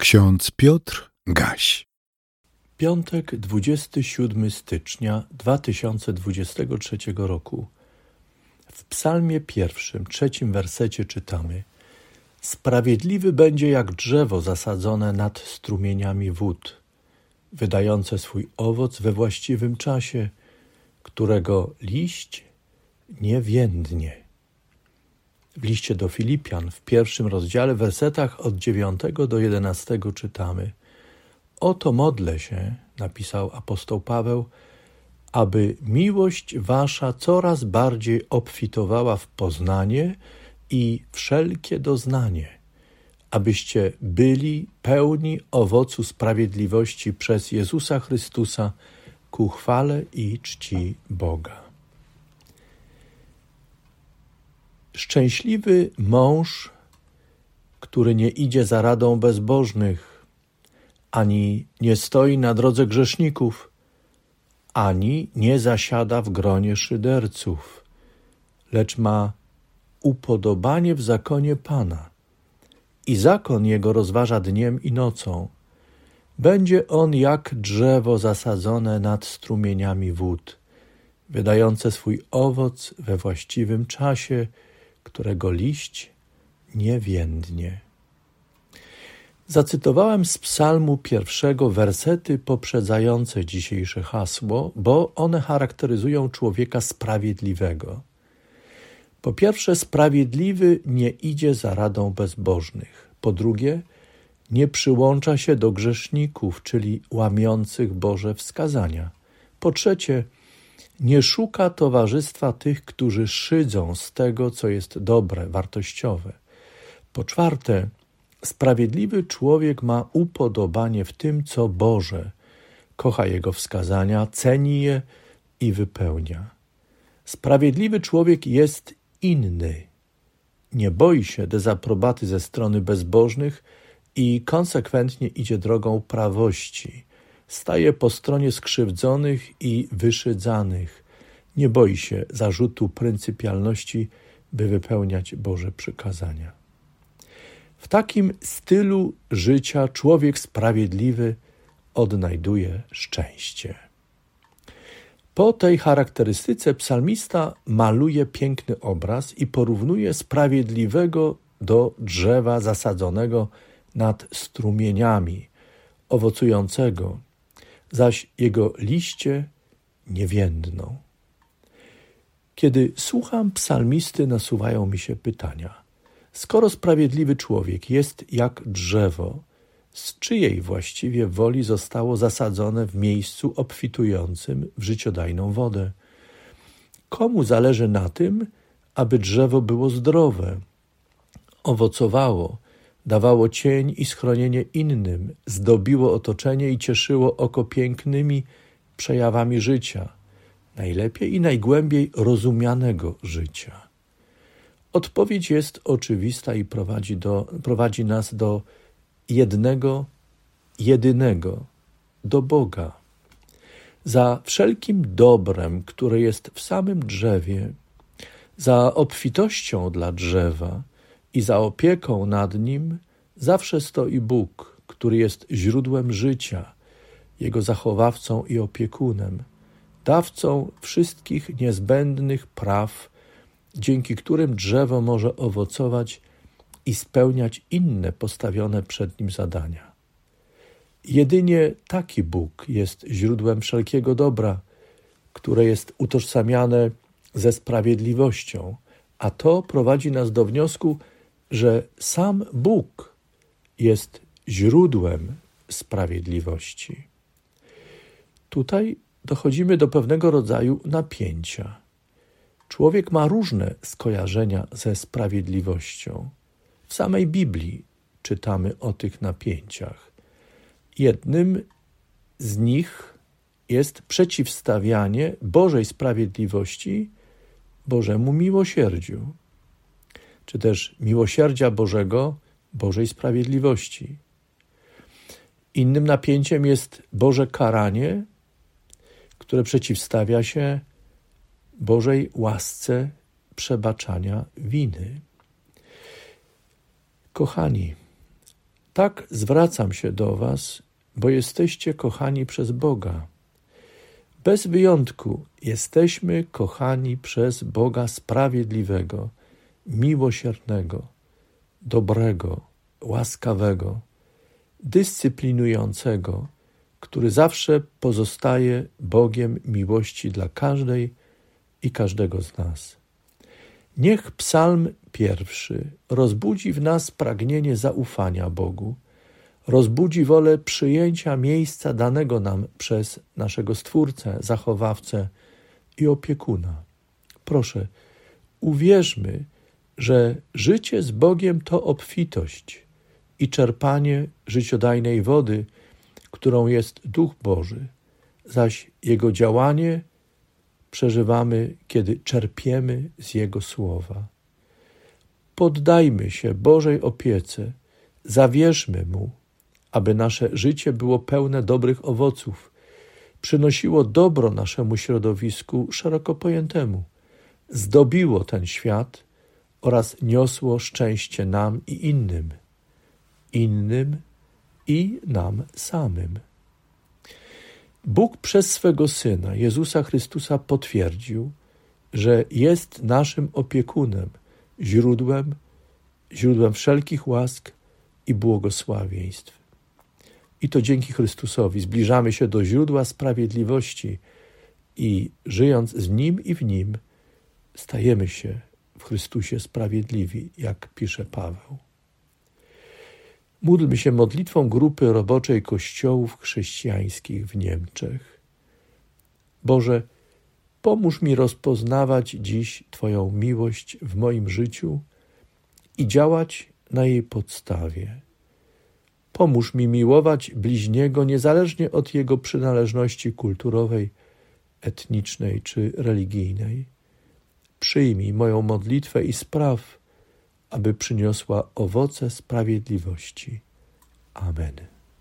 Ksiądz Piotr Gaś. Piątek, 27 stycznia 2023 roku. W Psalmie pierwszym, trzecim wersecie czytamy: Sprawiedliwy będzie jak drzewo zasadzone nad strumieniami wód, wydające swój owoc we właściwym czasie, którego liść nie więdnie. W liście do Filipian w pierwszym rozdziale, wersetach od 9 do 11 czytamy: Oto modlę się, napisał apostoł Paweł, aby miłość wasza coraz bardziej obfitowała w poznanie i wszelkie doznanie, abyście byli pełni owocu sprawiedliwości przez Jezusa Chrystusa ku chwale i czci Boga. Szczęśliwy mąż, który nie idzie za radą bezbożnych, ani nie stoi na drodze grzeszników, ani nie zasiada w gronie szyderców, lecz ma upodobanie w zakonie Pana i zakon jego rozważa dniem i nocą. Będzie on jak drzewo zasadzone nad strumieniami wód, wydające swój owoc we właściwym czasie, którego liść nie więdnie. Zacytowałem z psalmu pierwszego wersety poprzedzające dzisiejsze hasło, bo one charakteryzują człowieka sprawiedliwego. Po pierwsze, sprawiedliwy nie idzie za radą bezbożnych. Po drugie, nie przyłącza się do grzeszników, czyli łamiących Boże wskazania. Po trzecie, nie szuka towarzystwa tych, którzy szydzą z tego, co jest dobre, wartościowe. Po czwarte, sprawiedliwy człowiek ma upodobanie w tym, co Boże, kocha Jego wskazania, ceni je i wypełnia. Sprawiedliwy człowiek jest inny. Nie boi się dezaprobaty ze strony bezbożnych i konsekwentnie idzie drogą prawości Staje po stronie skrzywdzonych i wyszydzanych. Nie boi się zarzutu pryncypialności, by wypełniać Boże przykazania. W takim stylu życia człowiek sprawiedliwy odnajduje szczęście. Po tej charakterystyce psalmista maluje piękny obraz i porównuje sprawiedliwego do drzewa zasadzonego nad strumieniami, owocującego, zaś jego liście nie więdną. Kiedy słucham psalmisty, nasuwają mi się pytania. Skoro sprawiedliwy człowiek jest jak drzewo, z czyjej właściwie woli zostało zasadzone w miejscu obfitującym w życiodajną wodę? Komu zależy na tym, aby drzewo było zdrowe, owocowało, dawało cień i schronienie innym, zdobiło otoczenie i cieszyło oko pięknymi przejawami życia, najlepiej i najgłębiej rozumianego życia. Odpowiedź jest oczywista i prowadzi, do, prowadzi nas do jednego, jedynego, do Boga. Za wszelkim dobrem, które jest w samym drzewie, za obfitością dla drzewa, i za opieką nad nim zawsze stoi Bóg, który jest źródłem życia, jego zachowawcą i opiekunem, dawcą wszystkich niezbędnych praw, dzięki którym drzewo może owocować i spełniać inne postawione przed nim zadania. Jedynie taki Bóg jest źródłem wszelkiego dobra, które jest utożsamiane ze sprawiedliwością, a to prowadzi nas do wniosku, że sam Bóg jest źródłem sprawiedliwości. Tutaj dochodzimy do pewnego rodzaju napięcia. Człowiek ma różne skojarzenia ze sprawiedliwością. W samej Biblii czytamy o tych napięciach. Jednym z nich jest przeciwstawianie Bożej sprawiedliwości Bożemu miłosierdziu czy też miłosierdzia Bożego, Bożej sprawiedliwości. Innym napięciem jest Boże karanie, które przeciwstawia się Bożej łasce przebaczania winy. Kochani, Tak zwracam się do Was, bo jesteście kochani przez Boga. Bez wyjątku jesteśmy kochani przez Boga sprawiedliwego, miłosiernego, dobrego, łaskawego, dyscyplinującego, który zawsze pozostaje Bogiem miłości dla każdej i każdego z nas. Niech Psalm pierwszy rozbudzi w nas pragnienie zaufania Bogu, rozbudzi wolę przyjęcia miejsca danego nam przez naszego Stwórcę, zachowawcę i opiekuna. Proszę, uwierzmy, że życie z Bogiem to obfitość i czerpanie życiodajnej wody, którą jest Duch Boży, zaś Jego działanie przeżywamy, kiedy czerpiemy z Jego słowa. Poddajmy się Bożej opiece, zawierzmy Mu, aby nasze życie było pełne dobrych owoców, przynosiło dobro naszemu środowisku szeroko pojętemu, zdobiło ten świat oraz niosło szczęście nam i innym, innym i nam samym. Bóg przez swego Syna, Jezusa Chrystusa, potwierdził, że jest naszym opiekunem, źródłem, źródłem wszelkich łask i błogosławieństw. I to dzięki Chrystusowi zbliżamy się do źródła sprawiedliwości i żyjąc z Nim i w Nim, stajemy się w Chrystusie sprawiedliwi, jak pisze Paweł. Módlmy się modlitwą grupy roboczej kościołów chrześcijańskich w Niemczech. Boże, pomóż mi rozpoznawać dziś Twoją miłość w moim życiu i działać na jej podstawie. Pomóż mi miłować bliźniego niezależnie od jego przynależności kulturowej, etnicznej czy religijnej. Przyjmij moją modlitwę i spraw, aby przyniosła owoce sprawiedliwości. Amen.